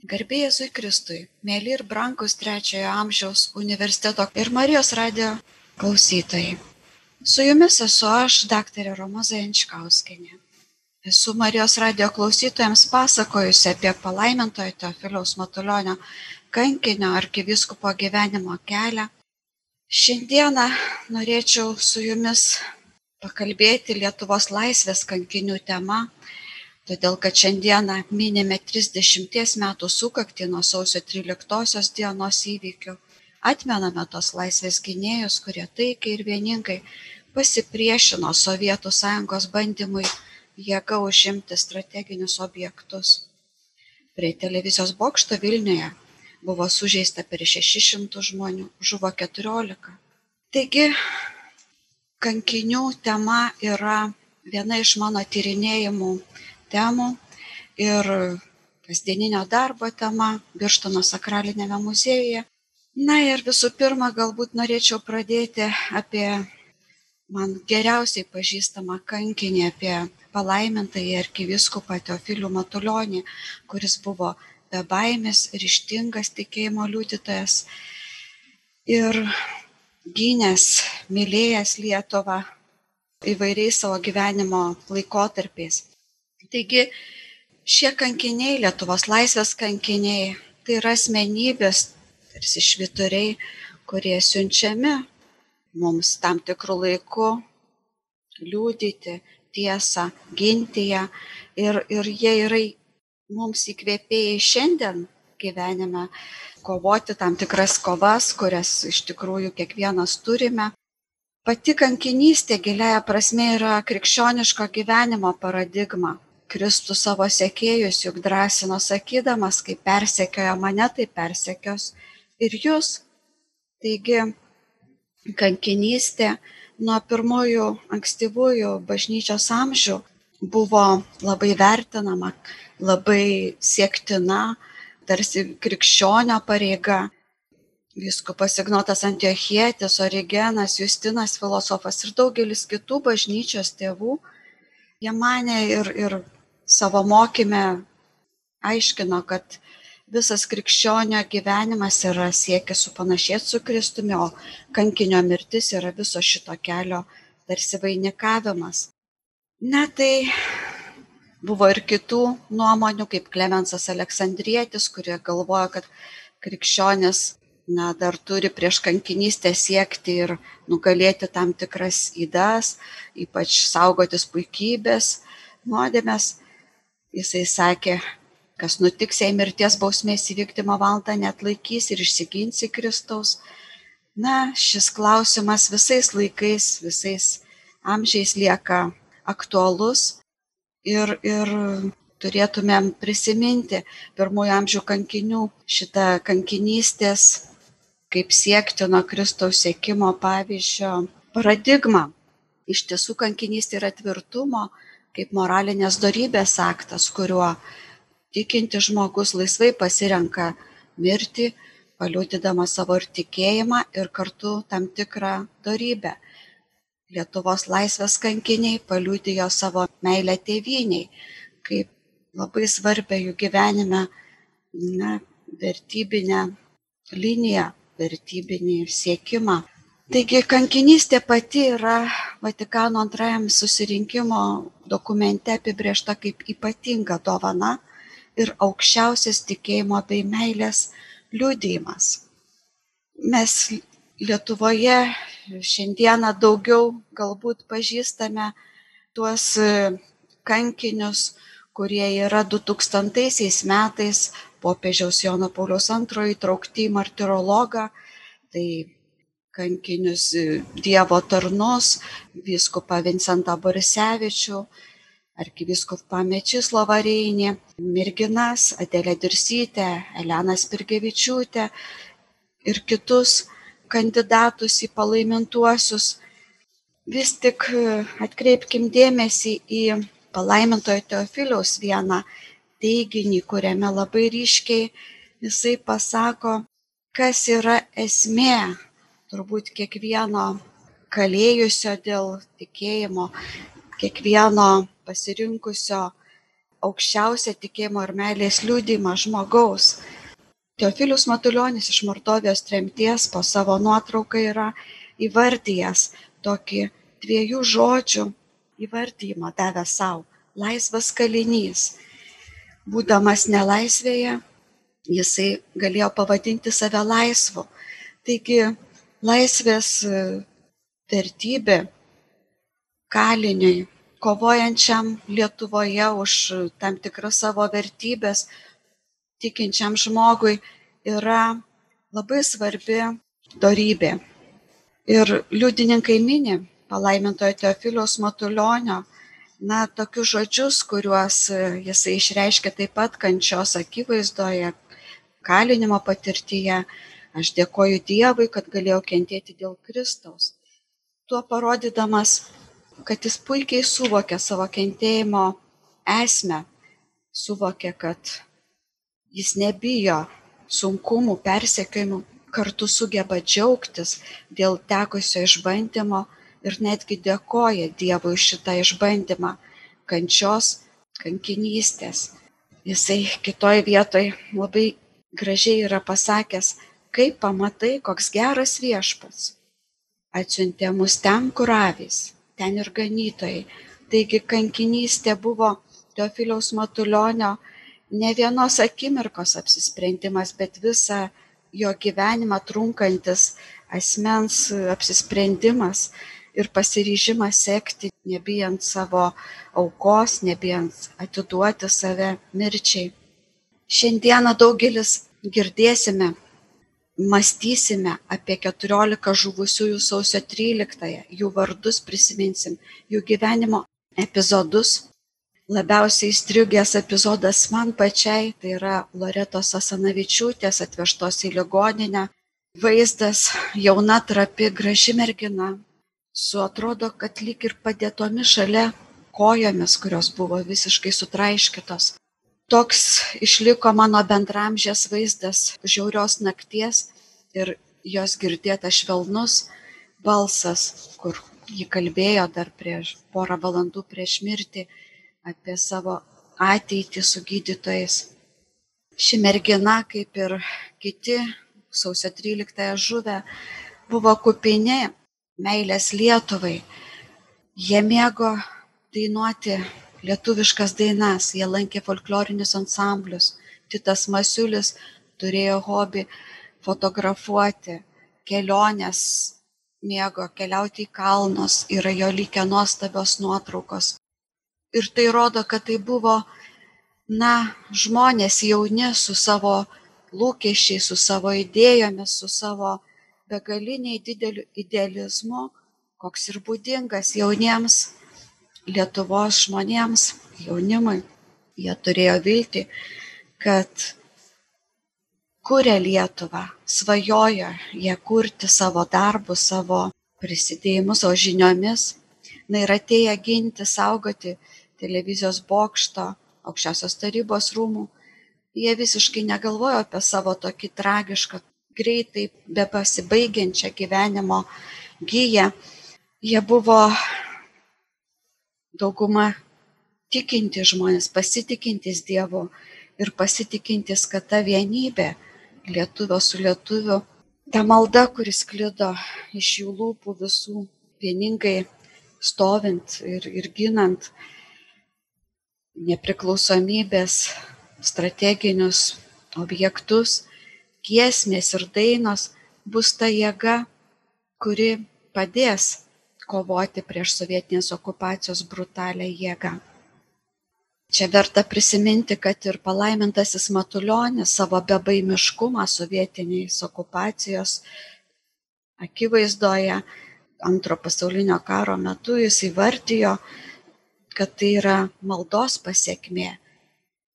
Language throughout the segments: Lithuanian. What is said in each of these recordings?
Garbėjai Jėzui Kristui, mėly ir brangus trečiojo amžiaus universiteto ir Marijos radio klausytojai. Su jumis esu aš, daktarė Romoza Jančkauskinė. Esu Marijos radio klausytojams pasakojusi apie palaimintojo Teofiliaus Matulionio kankinio arkiviskupo gyvenimo kelią. Šiandieną norėčiau su jumis pakalbėti Lietuvos laisvės kankinių tema todėl kad šiandieną minime 30 metų sukaktį nuo sausio 13 dienos įvykių. Atmename tos laisvės gynėjus, kurie taikiai ir vieningai pasipriešino Sovietų sąjungos bandymui jėga užimti strateginius objektus. Prie televizijos bokšto Vilniuje buvo sužeista per 600 žmonių, žuvo 14. Taigi, kankinių tema yra viena iš mano tyrinėjimų temų ir kasdieninio darbo tema Birštono sakralinėme muziejuje. Na ir visų pirma, galbūt norėčiau pradėti apie man geriausiai pažįstamą kankinį, apie palaimintąjį arkiviskupą Teofilių Matulionį, kuris buvo be baimės, ryštingas tikėjimo liudytojas ir gynęs, mylėjęs Lietuvą įvairiais savo gyvenimo laikotarpiais. Taigi šie kankiniai, Lietuvos laisvės kankiniai, tai yra asmenybės, tarsi švituriai, kurie siunčiami mums tam tikrų laikų liūdyti tiesą, ginti ją ir, ir jie yra mums įkvėpėjai šiandien gyvenime kovoti tam tikras kovas, kurias iš tikrųjų kiekvienas turime. Pati kankinystė giliaja prasme yra krikščioniško gyvenimo paradigma. Kristus savo sekėjus juk drąsino sakydamas, kai persekioja mane, tai persekios ir jūs. Taigi, kankinystė nuo pirmųjų ankstyvųjų bažnyčios amžių buvo labai vertinama, labai siektina, tarsi krikščionio pareiga. Vyskupas Ignotas Antiochietis, Origenas, Justinas filosofas ir daugelis kitų bažnyčios tėvų, jie mane ir, ir savo mokyme aiškino, kad visas krikščionio gyvenimas yra siekis supanašėti su Kristumi, o kankinio mirtis yra viso šito kelio tarsi vainikavimas. Na tai buvo ir kitų nuomonių, kaip Klemensas Aleksandrietis, kurie galvoja, kad krikščionis na, dar turi prieš kankinystę siekti ir nugalėti tam tikras įdas, ypač saugotis puikybės, nuodėmės. Jisai sakė, kas nutiks, jei mirties bausmės įvykdymo valdą net laikys ir išsiginsi Kristaus. Na, šis klausimas visais laikais, visais amžiais lieka aktualus ir, ir turėtumėm prisiminti pirmųjų amžių kankinių šitą kankinystės kaip siektino Kristaus sėkimo pavyzdžio paradigmą. Iš tiesų kankinystė yra tvirtumo, kaip moralinės dorybės aktas, kuriuo tikinti žmogus laisvai pasirenka mirti, paliūdydama savo ir tikėjimą ir kartu tam tikrą dorybę. Lietuvos laisvės kankiniai paliūdėjo savo meilę tėviniai, kaip labai svarbę jų gyvenime na, vertybinę liniją, vertybinį siekimą. Taigi kankinystė pati yra Vatikano antrajam susirinkimo dokumente apibriešta kaip ypatinga dovana ir aukščiausias tikėjimo bei meilės liūdėjimas. Mes Lietuvoje šiandieną daugiau galbūt pažįstame tuos kankinius, kurie yra 2000 metais popiežiaus Jono Paulius II įtraukti į martirologą. Tai kankinius e, Dievo tarnus, viskupą Vincentą Borisevičių, arkiviskupą Mečislovą Reinį, merginas Adelę Dirsytę, Eleną Spirgevičiūtę ir kitus kandidatus į palaimintuosius. Vis tik e, atkreipkim dėmesį į palaimintojo Teofiliaus vieną teiginį, kuriame labai ryškiai jisai pasako, kas yra esmė turbūt kiekvieno kalėjusio dėl tikėjimo, kiekvieno pasirinkusio aukščiausią tikėjimo ir meilės liūdimą žmogaus. Teofilius Matuljonis iš Mordovijos tremties po savo nuotrauką yra įvardyjęs tokį dviejų žodžių įvardymą davę savo - laisvas kalinys. Būdamas nelaisvėje, jisai galėjo pavadinti save laisvu. Taigi laisvės e, vertybė kaliniui, kovojančiam Lietuvoje už tam tikras savo vertybės, tikinčiam žmogui yra labai svarbi darybė. Ir liudininkai mini palaimintojo Teofiliaus Matulionio, na, tokius žodžius, kuriuos jisai išreiškia taip pat kančios akivaizdoje, kalinimo patirtyje. Aš dėkoju Dievui, kad galėjau kentėti dėl Kristaus. Tuo parodydamas, kad jis puikiai suvokė savo kentėjimo esmę, suvokė, kad jis nebijo sunkumų, persekiojimų, kartu sugeba džiaugtis dėl tekusio išbandymo ir netgi dėkoja Dievui už šitą išbandymą kančios, kankinystės. Jisai kitoj vietoj labai gražiai yra pasakęs, kaip pamatai, koks geras viešpats. Atsiuntė mus ten, kur avys, ten ir ganytojai. Taigi kankinystė buvo Teofiliaus Matulionio ne vienos akimirkos apsisprendimas, bet visą jo gyvenimą trunkantis asmens apsisprendimas ir pasiryžimas sekti, nebijant savo aukos, nebijant atiduoti save mirčiai. Šiandieną daugelis girdėsime, mąstysime apie 14 žuvusiųjų sausio 13-ąją, jų vardus prisiminsim, jų gyvenimo epizodus, labiausiai įstrigęs epizodas man pačiai tai yra loretos asanavičiūtės atvežtos į ligoninę. Vaizdas jauna trapi graži mergina. Su atrodo kad lyg ir padėtomis šalia kojomis kurios buvo visiškai sutraiškytos toks išliko mano bendramžės vaizdas žiaurios nakties ir jos girdėtas švelnus balsas kur ji kalbėjo dar prieš porą valandų prieš mirtį apie savo ateitį su gydytojais. Ši mergina, kaip ir kiti sausio 13-ąją žuvę, buvo kupini meilės Lietuvai. Jie mėgo dainuoti lietuviškas dainas, jie lankė folklorinius ansamblius. Titas Masiulis turėjo hobį fotografuoti, kelionės, mėgo keliauti į kalnus, yra jo lygia nuostabios nuotraukos ir tai rodo, kad tai buvo, na, žmonės jauni su savo lūkesčiais, su savo idėjomis, su savo begaliniai dideliu idealizmu, koks ir būdingas jauniems Lietuvos žmonėms, jaunimui. Jie turėjo vilti, kad kuria Lietuvą, svajojo jie kurti savo darbus, savo prisidėjimus, o žiniomis, na ir atėję ginti, saugoti televizijos bokšto, aukščiausios tarybos rūmų, jie visiškai negalvojo apie savo tokį tragišką, greitai be pasibaigiančią gyvenimo gyją. Jie buvo dauguma tikinti žmonės, pasitikintis Dievu ir pasitikintis, kad ta vienybė lietuvio su lietuviu, ta malda, kuris klido iš jų lūpų visų vieningai stovint ir, ir ginant nepriklausomybės strateginius objektus, giesmės ir dainos bus ta jėga, kuri padės kovoti prieš sovietinės okupacijos brutalią jėgą. Čia verta prisiminti, kad ir palaimintasis Matuljonis savo bebaimiškumą sovietiniais okupacijos akivaizdoje antro pasaulinio karo metu jis įvardijo kad tai yra maldos pasiekmė.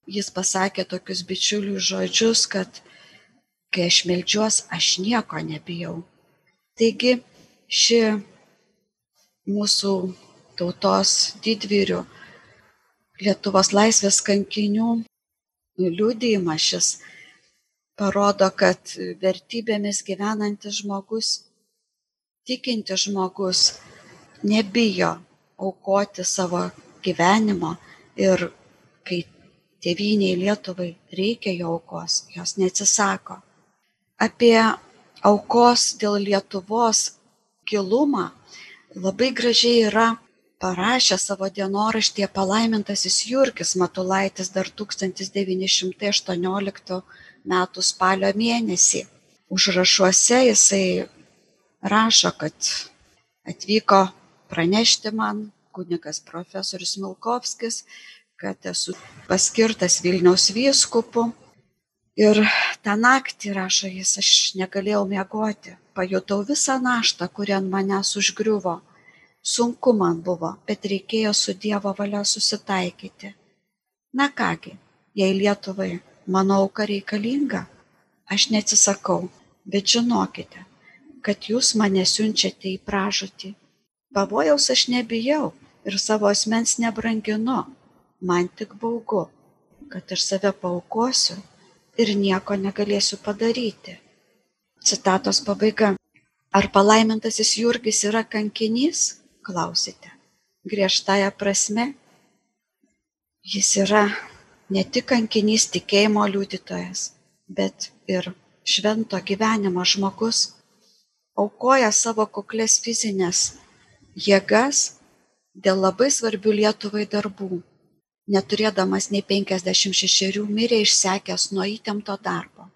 Jis pasakė tokius bičiulių žodžius, kad kai aš melžiuos, aš nieko nebijau. Taigi ši mūsų tautos didvyrių Lietuvos laisvės kankinių liūdėjimas šis parodo, kad vertybėmis gyvenantis žmogus, tikintis žmogus nebijo aukoti savo gyvenimo ir kai tėviniai Lietuvai reikia jo aukos, jos neatsisako. Apie aukos dėl Lietuvos gilumą labai gražiai yra parašė savo dienoraštyje palaimintasis Jurgis Matulaitis dar 1918 m. spalio mėnesį. Užrašuose jisai rašo, kad atvyko pranešti man kunigas profesorius Milkovskis, kad esu paskirtas Vilniaus vyskupu. Ir tą naktį, rašo jis, aš negalėjau miegoti, pajutau visą naštą, kuri ant manęs užgriuvo. Sunku man buvo bet reikėjo su dievo valia susitaikyti. Na ką gi jei lietuvai mano auka reikalinga aš neatsisakau bet žinokite kad jūs mane siunčiate į pražūtį. Pavojaus aš nebijau ir savo asmens nebranginu. Man tik baugu kad aš save paukosiu ir nieko negalėsiu padaryti. Citatos pabaiga. Ar palaimintasis jurgis yra kankinys? Klausite. Griežtąja prasme. Jis yra ne tik kankinys tikėjimo liudytojas bet ir švento gyvenimo žmogus. Aukoja savo kuklias fizines jėgas dėl labai svarbių Lietuvai darbų. Neturėdamas nei 56 mirė išsekęs nuo įtempto darbo.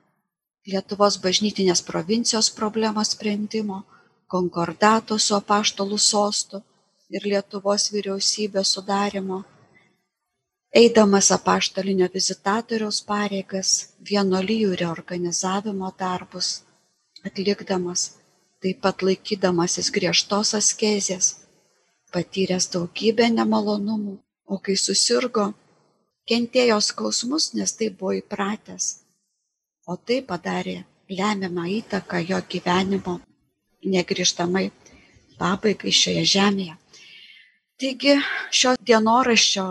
Lietuvos bažnytinės provincijos problemos sprendimo, konkordato su apaštalų sostu ir Lietuvos vyriausybės sudarimo, eidamas apaštalinio vizitatoriaus pareigas, vienolyjų reorganizavimo darbus, atlikdamas, taip pat laikydamasis griežtos askezės, patyręs daugybę nemalonumų, o kai susirgo, kentėjo skausmus, nes tai buvo įpratęs, o tai padarė lemiamą įtaką jo gyvenimo negrįžtamai pabaigai šioje žemėje. Taigi šio dienoraščio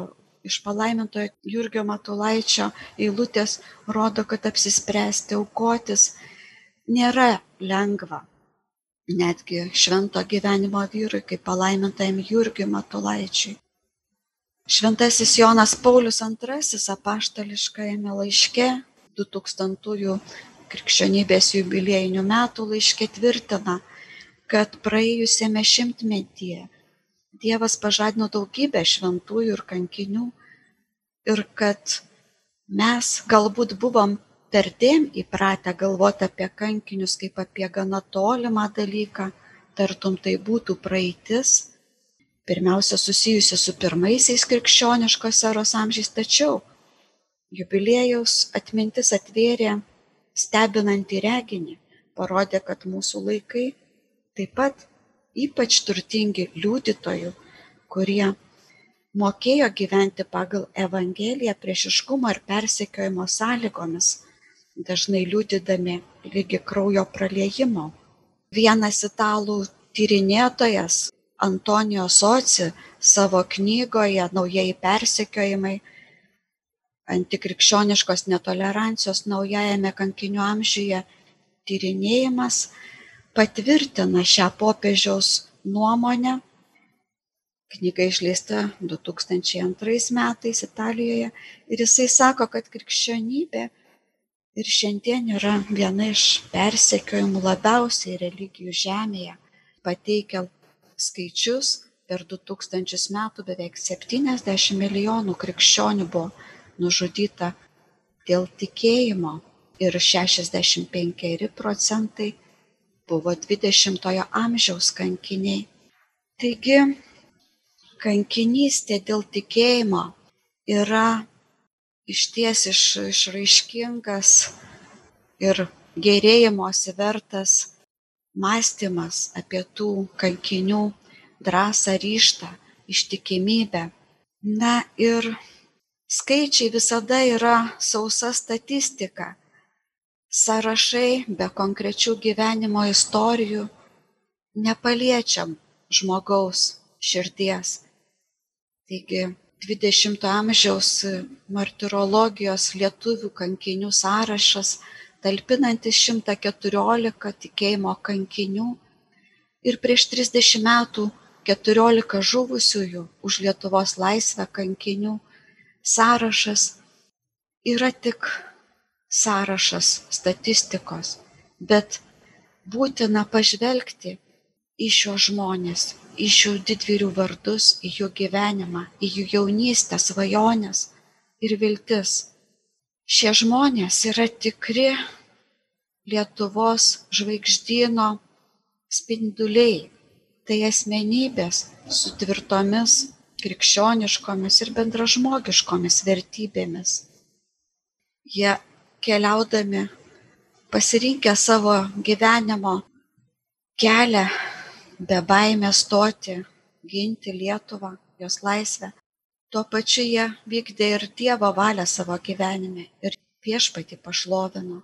iš palaimintojo Jurgio Matulaičio eilutės rodo, kad apsispręsti aukotis nėra lengva. Netgi švento gyvenimo vyrui, kaip palaimintajam Jurgiui Matulaičiui. Šventasis Jonas Paulius II apaštališkajame laiške 2000-ųjų krikščionybės jubiliejinių metų laiške tvirtina, kad praėjusiame šimtmetyje Dievas pažadino daugybę šventųjų ir kankinių ir kad mes galbūt buvom perdėm įpratę galvoti apie kankinius kaip apie gana tolimą dalyką, tartum tai būtų praeitis, pirmiausia susijusi su pirmaisiais krikščioniškos eros amžiais, tačiau jubiliejaus atmintis atvėrė stebinantį reginį, parodė, kad mūsų laikai taip pat ypač turtingi liudytojų, kurie mokėjo gyventi pagal Evangeliją priešiškumo ir persekiojimo sąlygomis, dažnai liūdydami lygi kraujo praliejimo. Vienas italų tyrinėtojas Antonijo Soci savo knygoje Naujieji persekiojimai antikrikščioniškos netolerancijos naujajame kankinių amžiuje tyrinėjimas patvirtina šią popiežiaus nuomonę. Knyga išleista 2002 metais Italijoje ir jisai sako, kad krikščionybė ir šiandien yra viena iš persekiojimų labiausiai religijų žemėje. Pateikia skaičius, per 2000 metų beveik 70 milijonų krikščionių buvo nužudyta dėl tikėjimo ir 65 procentai buvo dvidešimtojo amžiaus kankiniai. Taigi, kankinystė dėl tikėjimo yra išties iš, išraiškingas ir gerėjimosi vertas mąstymas apie tų kankinių drąsą, ryštą, ištikimybę. Na ir skaičiai visada yra sausa statistika sąrašai be konkrečių gyvenimo istorijų nepaliečiam žmogaus širdies. Taigi 20 amžiaus martirologijos lietuvių kankinių sąrašas, talpinantis 114 tikėjimo kankinių ir prieš 30 metų 14 žuvusiųjų už Lietuvos laisvę kankinių sąrašas yra tik sąrašas statistikos, bet būtina pažvelgti į šios žmonės, į šių didvyrių vardus, į jų gyvenimą, į jų jaunystę, svajonės ir viltis. Šie žmonės yra tikri Lietuvos žvaigždyno spinduliai. Tai asmenybės su tvirtomis krikščioniškomis ir bendražmogiškomis vertybėmis. Jie keliaudami, pasirinkę savo gyvenimo kelią, be baimės stoti, ginti Lietuvą, jos laisvę, tuo pačiu jie vykdė ir Dievo valią savo gyvenime ir viešpati pašlovino.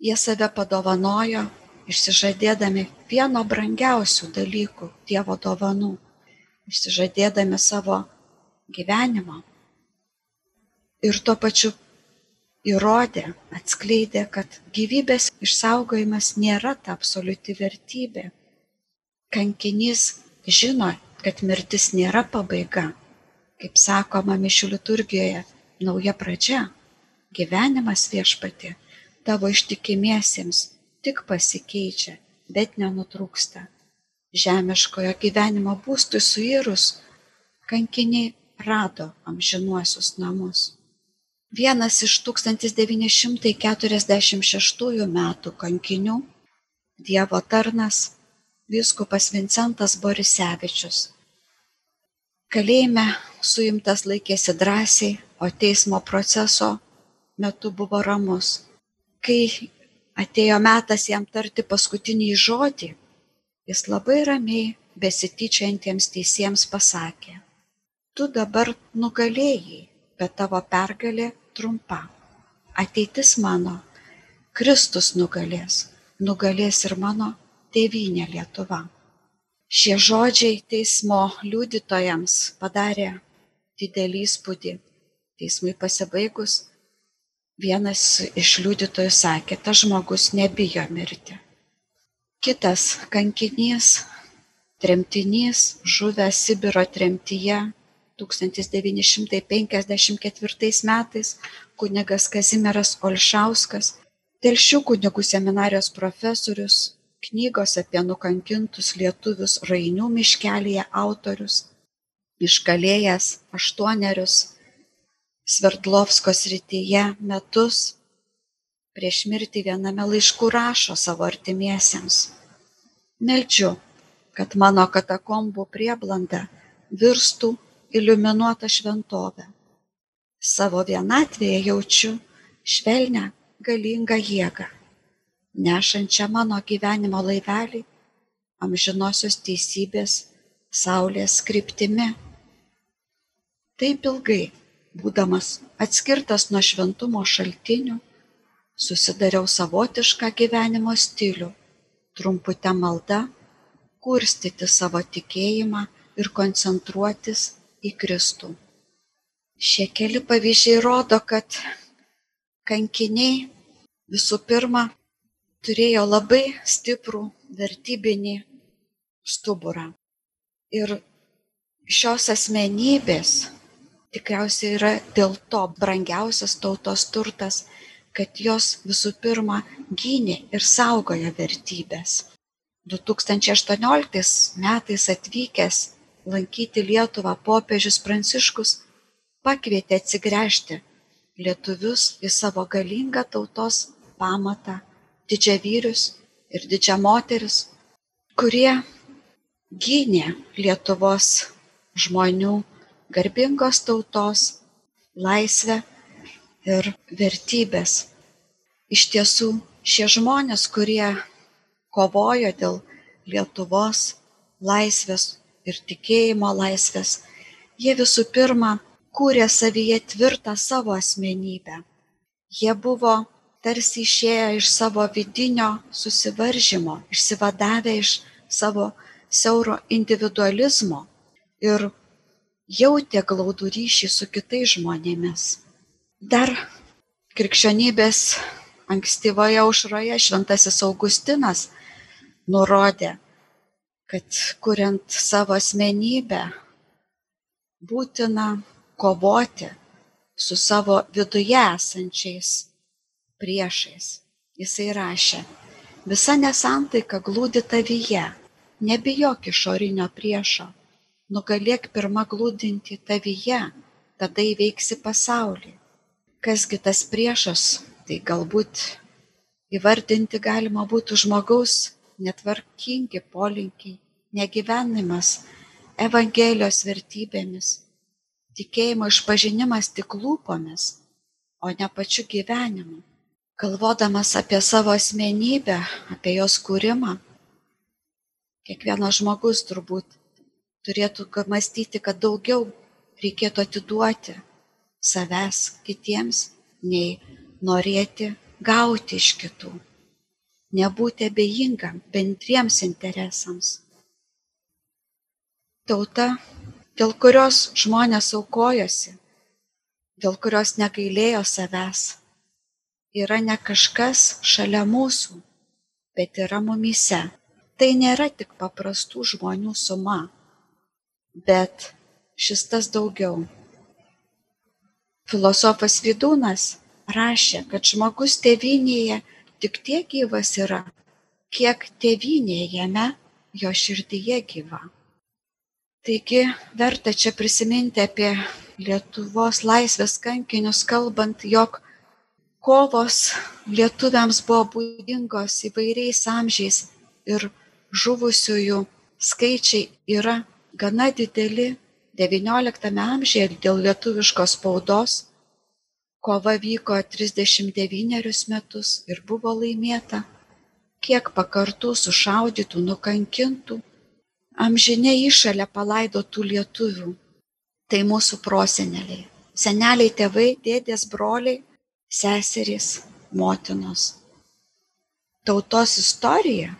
Jie save padovanojo, išsižadėdami vieno brangiausių dalykų Dievo dovanų išsižadėdami savo gyvenimo. Ir tuo pačiu įrodė, atskleidė, kad gyvybės išsaugojimas nėra ta absoliuti vertybė. Kankinys žino, kad mirtis nėra pabaiga. Kaip sakoma mišių liturgijoje, nauja pradžia. Gyvenimas viešpati tavo ištikimiesiems tik pasikeičia, bet nenutrūksta žemiškojo gyvenimo būstui suirus, kankiniai rado amžinuosius namus. Vienas iš 1946 metų kankinių, Dievo tarnas, viskupas Vincentas Borisevičius. Kalėjime suimtas laikėsi drąsiai, o teismo proceso metu buvo ramus. Kai atėjo metas jam tarti paskutinį žodį, jis labai ramiai besityčiojantiems teisėjams pasakė tu dabar nugalėjai bet tavo pergalė trumpa. Ateitis mano. Kristus nugalės. Nugalės ir mano tėvynė lietuva šie žodžiai teismo liudytojams padarė didelį įspūdį. Teismui pasibaigus vienas iš liudytojų sakė tas žmogus nebijo mirti. Kitas kankinys tremtinys žuvęs sibiro tremtyje 1954 metais kunigas Kazimieras Olšauskas, telšių kunigų seminarijos profesorius, knygos apie nukankintus lietuvius Rainių miškelėje autorius, iškalėjęs aštuonerius Sverdlovsko srityje metus prieš mirtį viename laiškų rašo savo artimiesiems. Meldžiu, kad mano katakombų prieblanda virstų iliuminuota šventovė. Savo vienatvėje jaučiu švelnę, galingą jėgą, nešančią mano gyvenimo laivelį amžinosios teisybės saulės kryptimi. Taip ilgai, būdamas atskirtas nuo šventumo šaltinių, susidariau savotišką gyvenimo stilių trumpute malda kurstyti savo tikėjimą ir koncentruotis į Kristų. Šie keli pavyzdžiai rodo, kad kankiniai visų pirma turėjo labai stiprų vertybinį stuburą. Ir šios asmenybės tikriausiai yra dėl to brangiausias tautos turtas, kad jos visų pirma gynė ir saugojo vertybės. 2018 metais atvykęs lankyti Lietuvą popiežius Pranciškus pakvietė atsigręžti lietuvius į savo galingą tautos pamatą, didžiavyrius ir didžiamoteris, kurie gynė Lietuvos žmonių garbingos tautos laisvę ir vertybės. Iš tiesų, šie žmonės, kurie kovojo dėl Lietuvos laisvės ir tikėjimo laisvės, jie visų pirma kūrė savyje tvirtą savo asmenybę. Jie buvo tarsi išėję iš savo vidinio susivaržymo, išsivadavę iš savo siauro individualizmo ir jautė glaudų ryšį su kitais žmonėmis. Dar krikščionybės ankstyvoje aušroje šventasis Augustinas nurodė, kad kuriant savo asmenybę būtina kovoti su savo viduje esančiais priešais. Jisai rašė, visa nesantaika glūdi tavyje, nebijok išorinio priešo, nugalėk pirmą glūdinti tavyje, tada įveiksi pasaulį. Kasgi tas priešas, tai galbūt įvardinti galima būtų žmogaus netvarkingi polinkiai, negyvenimas Evangelijos vertybėmis, tikėjimo išpažinimas tik lūpomis, o ne pačiu gyvenimu. Galvodamas apie savo asmenybę, apie jos kūrimą, kiekvienas žmogus turbūt turėtų mąstyti, kad daugiau reikėtų atiduoti savęs kitiems, nei norėti gauti iš kitų nebūti abejingam bendriems interesams. Tauta, dėl kurios žmonės aukojosi, dėl kurios negailėjo savęs, yra ne kažkas šalia mūsų, bet yra mumyse. Tai nėra tik paprastų žmonių suma, bet šis tas daugiau. Filosofas Vidūnas rašė, kad žmogus tėvinėje tik tiek gyvas yra, kiek tėvynė jame, jo širdyje gyva. Taigi verta čia prisiminti apie Lietuvos laisvės kankinius, kalbant, jog kovos lietuviams buvo būdingos įvairiais amžiais ir žuvusiųjų skaičiai yra gana dideli XIX amžiuje dėl lietuviškos spaudos Kova vyko 39 metus ir buvo laimėta. Kiek pakartų sušaudytų, nukankintų, amžinė išalė palaidotų lietuvių. Tai mūsų proseneliai. Seneliai tėvai, dėdės, broliai, seserys, motinos. Tautos istorija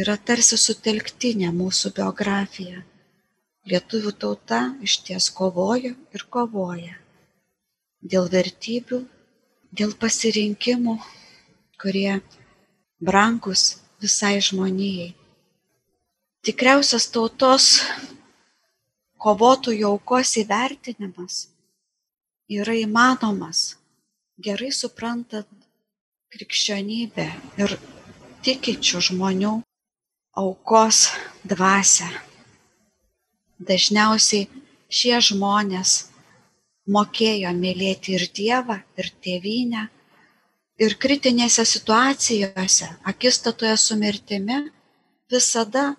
yra tarsi sutelktinė mūsų biografija. Lietuvių tauta iš ties kovojo ir kovoja dėl vertybių, dėl pasirinkimų, kurie brangus visai žmonijai. Tikriausias tautos kovotojų aukos įvertinimas yra įmanomas gerai suprantant krikščionybę ir tikinčių žmonių aukos dvasę. Dažniausiai šie žmonės mokėjo mylėti ir Dievą, ir tėvynę. Ir kritinėse situacijose, akistatoje su mirtimi, visada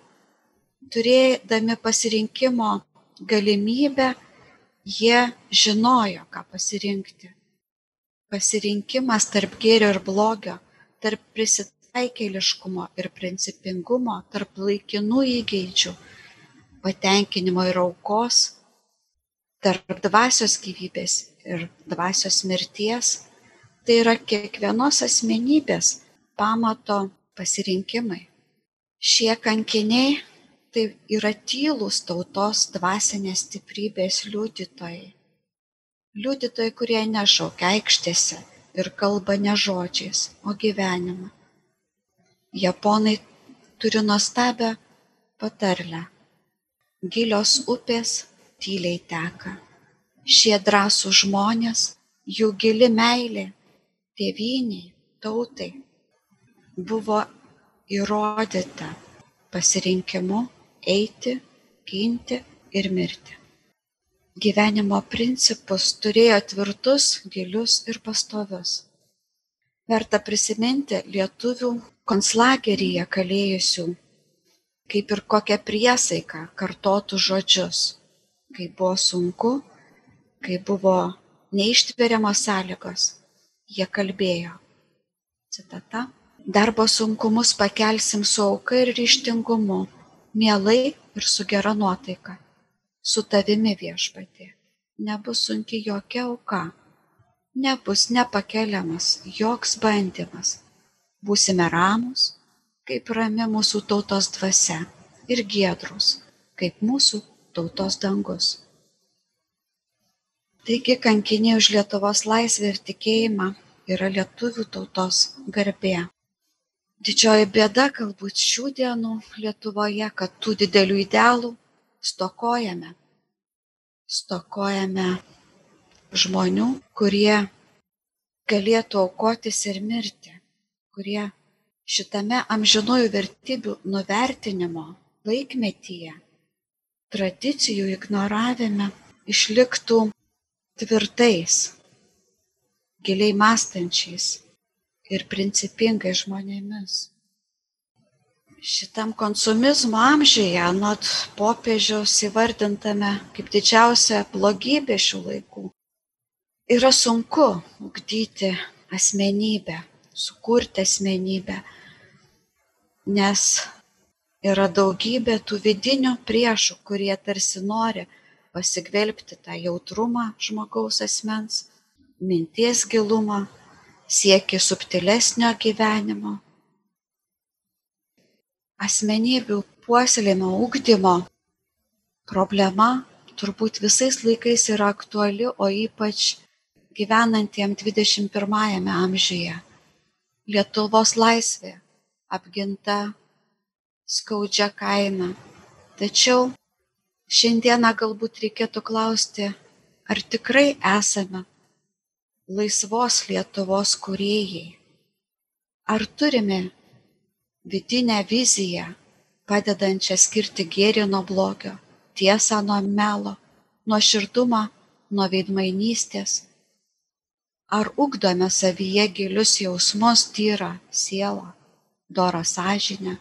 turėdami pasirinkimo galimybę, jie žinojo, ką pasirinkti. Pasirinkimas tarp gėrio ir blogio, tarp prisitaikėliškumo ir principingumo, tarp laikinų įgeidžių, patenkinimo ir aukos tarp dvasios gyvybės ir dvasios mirties, tai yra kiekvienos asmenybės pamato pasirinkimai. Šie kankiniai tai yra tylūs tautos dvasinės stiprybės liudytojai. Liudytojai, kurie nešaukia aikštėse ir kalba ne žodžiais, o gyvenimu. Japonai turi nuostabią patarlę. Gilios upės tyliai teka. Šie drąsūs žmonės, jų gili meilė tėviniai, tautai buvo įrodyta pasirinkimu eiti, ginti ir mirti. Gyvenimo principus turėjo tvirtus, gilius ir pastovius. Verta prisiminti lietuvių konslageryje kalėjusių, kaip ir kokią priesaiką kartotų žodžius kai buvo sunku, kai buvo neištveriamos sąlygos, jie kalbėjo. Citata. Darbo sunkumus pakelsim su auka ir ryštingumu, mielai ir su gera nuotaika. Su tavimi viešpatė. Nebus sunki jokia auka. Nebus nepakeliamas joks bandymas. Būsime ramus, kaip rami mūsų tautos dvasia ir giedrus, kaip mūsų tautos dangus. Taigi kankiniai už Lietuvos laisvę ir tikėjimą yra lietuvių tautos garbė. Didžioji bėda galbūt šių dienų Lietuvoje, kad tų didelių idealų stokojame. Stokojame žmonių, kurie galėtų aukotis ir mirti, kurie šitame amžinųjų vertybių nuvertinimo laikmetyje, tradicijų ignoravime išliktų tvirtais, giliai mąstančiais ir principingais žmonėmis. Šitam konsumizmo amžiuje, anot popiežiaus įvardintame kaip didžiausia blogybė šių laikų, yra sunku ugdyti asmenybę, sukurti asmenybę, nes yra daugybė tų vidinių priešų, kurie tarsi nori pasigvelbti tą jautrumą žmogaus asmens, minties gilumą, sieki subtilesnio gyvenimo. Asmenybių puoselėjimo ugdymo problema turbūt visais laikais yra aktuali, o ypač gyvenantiem 21 amžiuje. Lietuvos laisvė apginta skaudžia kaina. Tačiau šiandieną galbūt reikėtų klausti, ar tikrai esame laisvos Lietuvos kūrėjai. Ar turime vidinę viziją, padedančią skirti gėrį nuo blogio, tiesą nuo melo, nuoširdumą nuo veidmainystės? Ar ugdome savyje gilius jausmus, tyrą sielą, dorą sąžinę,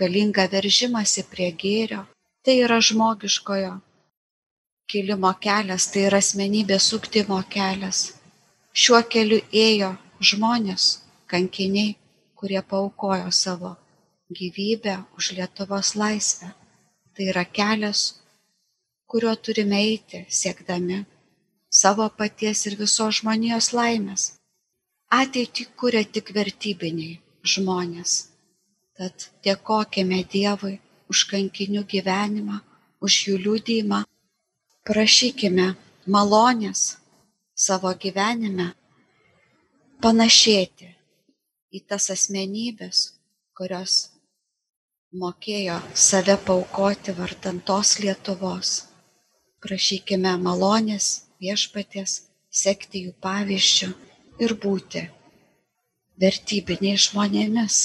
galingą veržimąsi prie gėrio, tai yra žmogiškojo kilimo kelias, tai yra asmenybės ugdymo kelias. Šiuo keliu ėjo žmonės, kankiniai, kurie paukojo savo gyvybę už Lietuvos laisvę. Tai yra kelias, kuriuo turime eiti, siekdami savo paties ir visos žmonijos laimės. Ateitį kuria tik vertybiniai žmonės. Tad dėkojame Dievui už kankinių gyvenimą, už jų liūdėjimą. Prašykime malonės savo gyvenime panašėti į tas asmenybės, kurios mokėjo save paukoti vardantos Lietuvos. Prašykime malonės viešpaties, sekti jų pavyzdžių ir būti vertybiniais žmonėmis.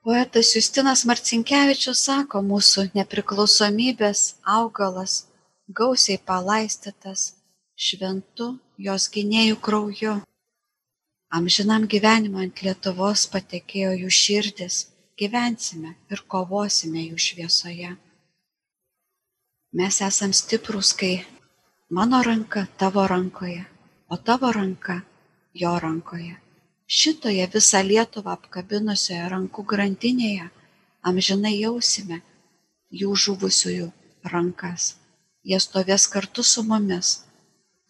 Poetas Justinas Marcinkevičius sako, mūsų nepriklausomybės augalas gausiai palaistytas šventu jos gynėjų krauju. Amžinam gyvenimą ant Lietuvos patekėjo jų širdis, gyvensime ir kovosime jų šviesoje. Mes esam stiprus, kai mano ranka tavo rankoje, o tavo ranka jo rankoje šitoje visą Lietuvą apkabinusioje rankų grandinėje amžinai jausime jų žuvusiųjų rankas. Jie stovės kartu su mumis,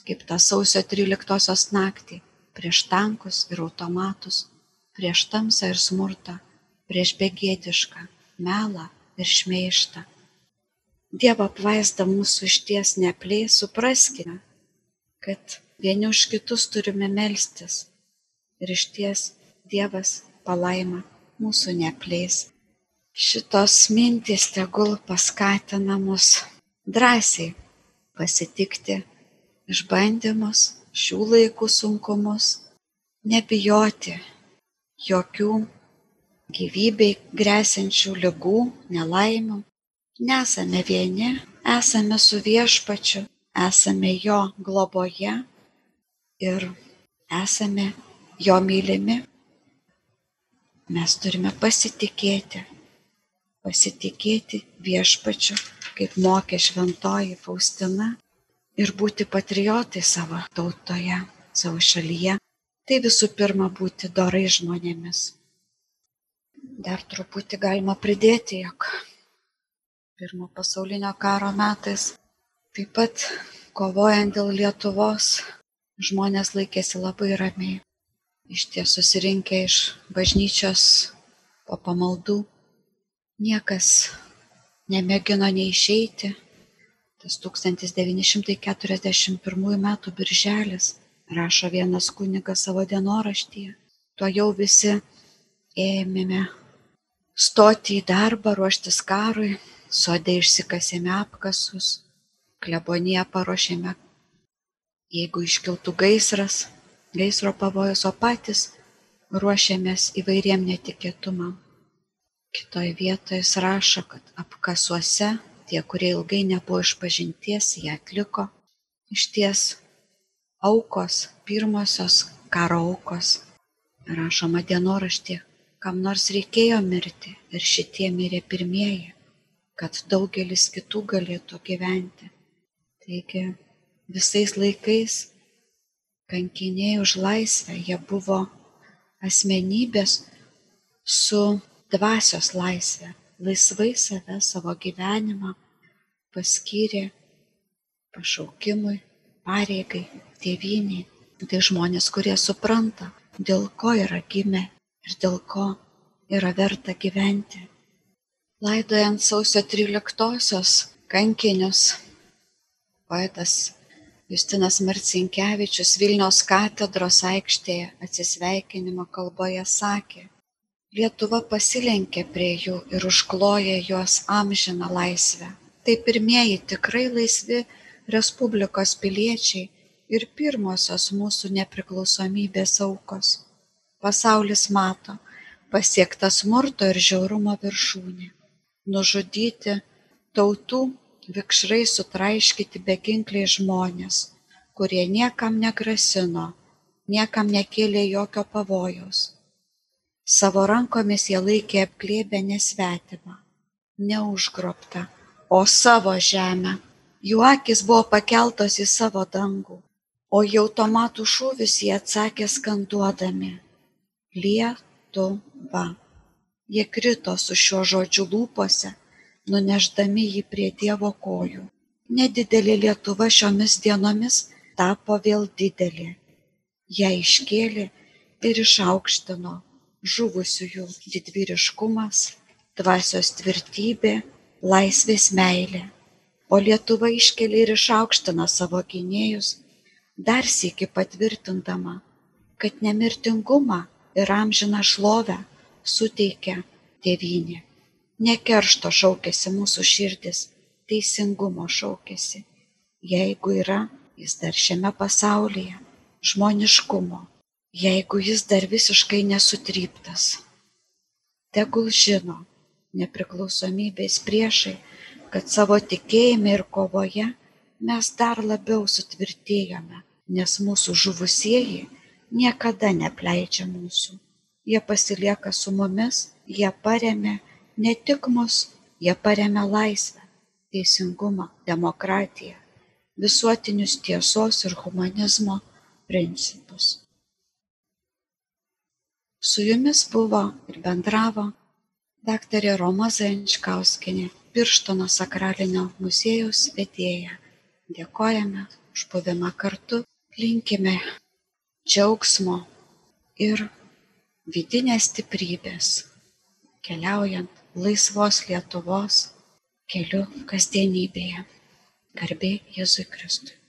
kaip tą sausio 13-osios naktį, prieš tankus ir automatus, prieš tamsą ir smurtą, prieš begėdišką, melą ir šmeištą. Dievo apvaizda mūsų išties neplės, supraskime, kad vieni už kitus turime melstis ir išties Dievas palaima mūsų neapleis. Šitos mintys tegul paskatina mus drąsiai pasitikti išbandymus, šių laikų sunkumus, nebijoti jokių gyvybei grėsinčių lygų, nelaimių. Nesame vieni, esame su viešpačiu, esame jo globoje ir esame jo mylimi, mes turime pasitikėti, pasitikėti viešpačiu, kaip mokė šventoji Faustina, ir būti patriotai savo tautoje, savo šalyje. Tai visų pirma būti dorai žmonėmis. Dar truputį galima pridėti, jog pirmo pasaulinio karo metais taip pat kovojant dėl Lietuvos žmonės laikėsi labai ramiai išties susirinkę iš bažnyčios po pamaldų. Niekas nemėgino neišeiti. Tas 1941 m. birželis, rašo vienas kunigas savo dienoraštyje, tuo jau visi ėmėme stoti į darbą, ruoštis karui, sodė išsikasėme apkasus, kleboniją paruošėme jeigu iškiltų gaisras, gaisro pavojus, o patys ruošiamės įvairiem netikėtumam. Kitoje vietoje jis rašo, kad apkasuose tie, kurie ilgai nebuvo išpažinties, jie atliko. Iš ties aukos, pirmosios karo aukos, rašoma dienoraštė, kam nors reikėjo mirti ir šitie mirė pirmieji, kad daugelis kitų galėtų gyventi. Taigi visais laikais kankiniai už laisvę, jie buvo asmenybės su dvasios laisvė, laisvai save, savo gyvenimą paskyrė pašaukimui, pareigai, tėviniai. Tai žmonės, kurie supranta, dėl ko yra gimę ir dėl ko yra verta gyventi. Laidojant sausio 13-osios kankinius, poetas Justinas Marcinkevičius Vilniaus katedros aikštėje atsisveikinimo kalboje sakė, Lietuva pasilenkė prie jų ir užkloja juos amžiną laisvę. Tai pirmieji tikrai laisvi Respublikos piliečiai ir pirmosios mūsų nepriklausomybės aukos. Pasaulis mato pasiektą smurto ir žiaurumo viršūnę nužudyti tautų vikšrai sutraiškyti beginkliai žmonės kurie niekam negrasino niekam nekėlė jokio pavojaus savo rankomis jie laikė apglėbę ne svetimą ne užgrobtą o savo žemę jų akys buvo pakeltos į savo dangų o į automatų šūvius jie atsakė skanduodami Lietuva. Jie krito su šiuo žodžiu lūpose, nunešdami jį prie Dievo kojų. Nedidelė Lietuva šiomis dienomis tapo vėl didelė. Ją iškėlė ir išaukštino žuvusiųjų didvyriškumas, dvasios tvirtybė, laisvės meilė. O Lietuva iškelia ir išaukština savo gynėjus, dar sėki patvirtindama, kad nemirtingumą ir amžiną šlovę suteikia tėvynė. Ne keršto šaukėsi mūsų širdis, teisingumo šaukėsi. Jeigu yra jis dar šiame pasaulyje, žmoniškumo, jeigu jis dar visiškai nesutryptas. Tegul žino nepriklausomybės priešai, kad savo tikėjime ir kovoje mes dar labiau sutvirtėjome, nes mūsų žuvusieji niekada neapleidžia mūsų. Jie pasilieka su mumis, jie paremia ne tik mus, jie paremia laisvę, teisingumą, demokratiją, visuotinius tiesos ir humanizmo principus. Su jumis buvo ir bendravo daktarė Roma Zajančkauskinė, Pirštono sakralinio muziejaus vedėja. Dėkojame už buvimą kartu, linkime džiaugsmo ir vidinės stiprybės, keliaujant laisvos Lietuvos keliu kasdienybėje. Garbė Jėzui Kristui.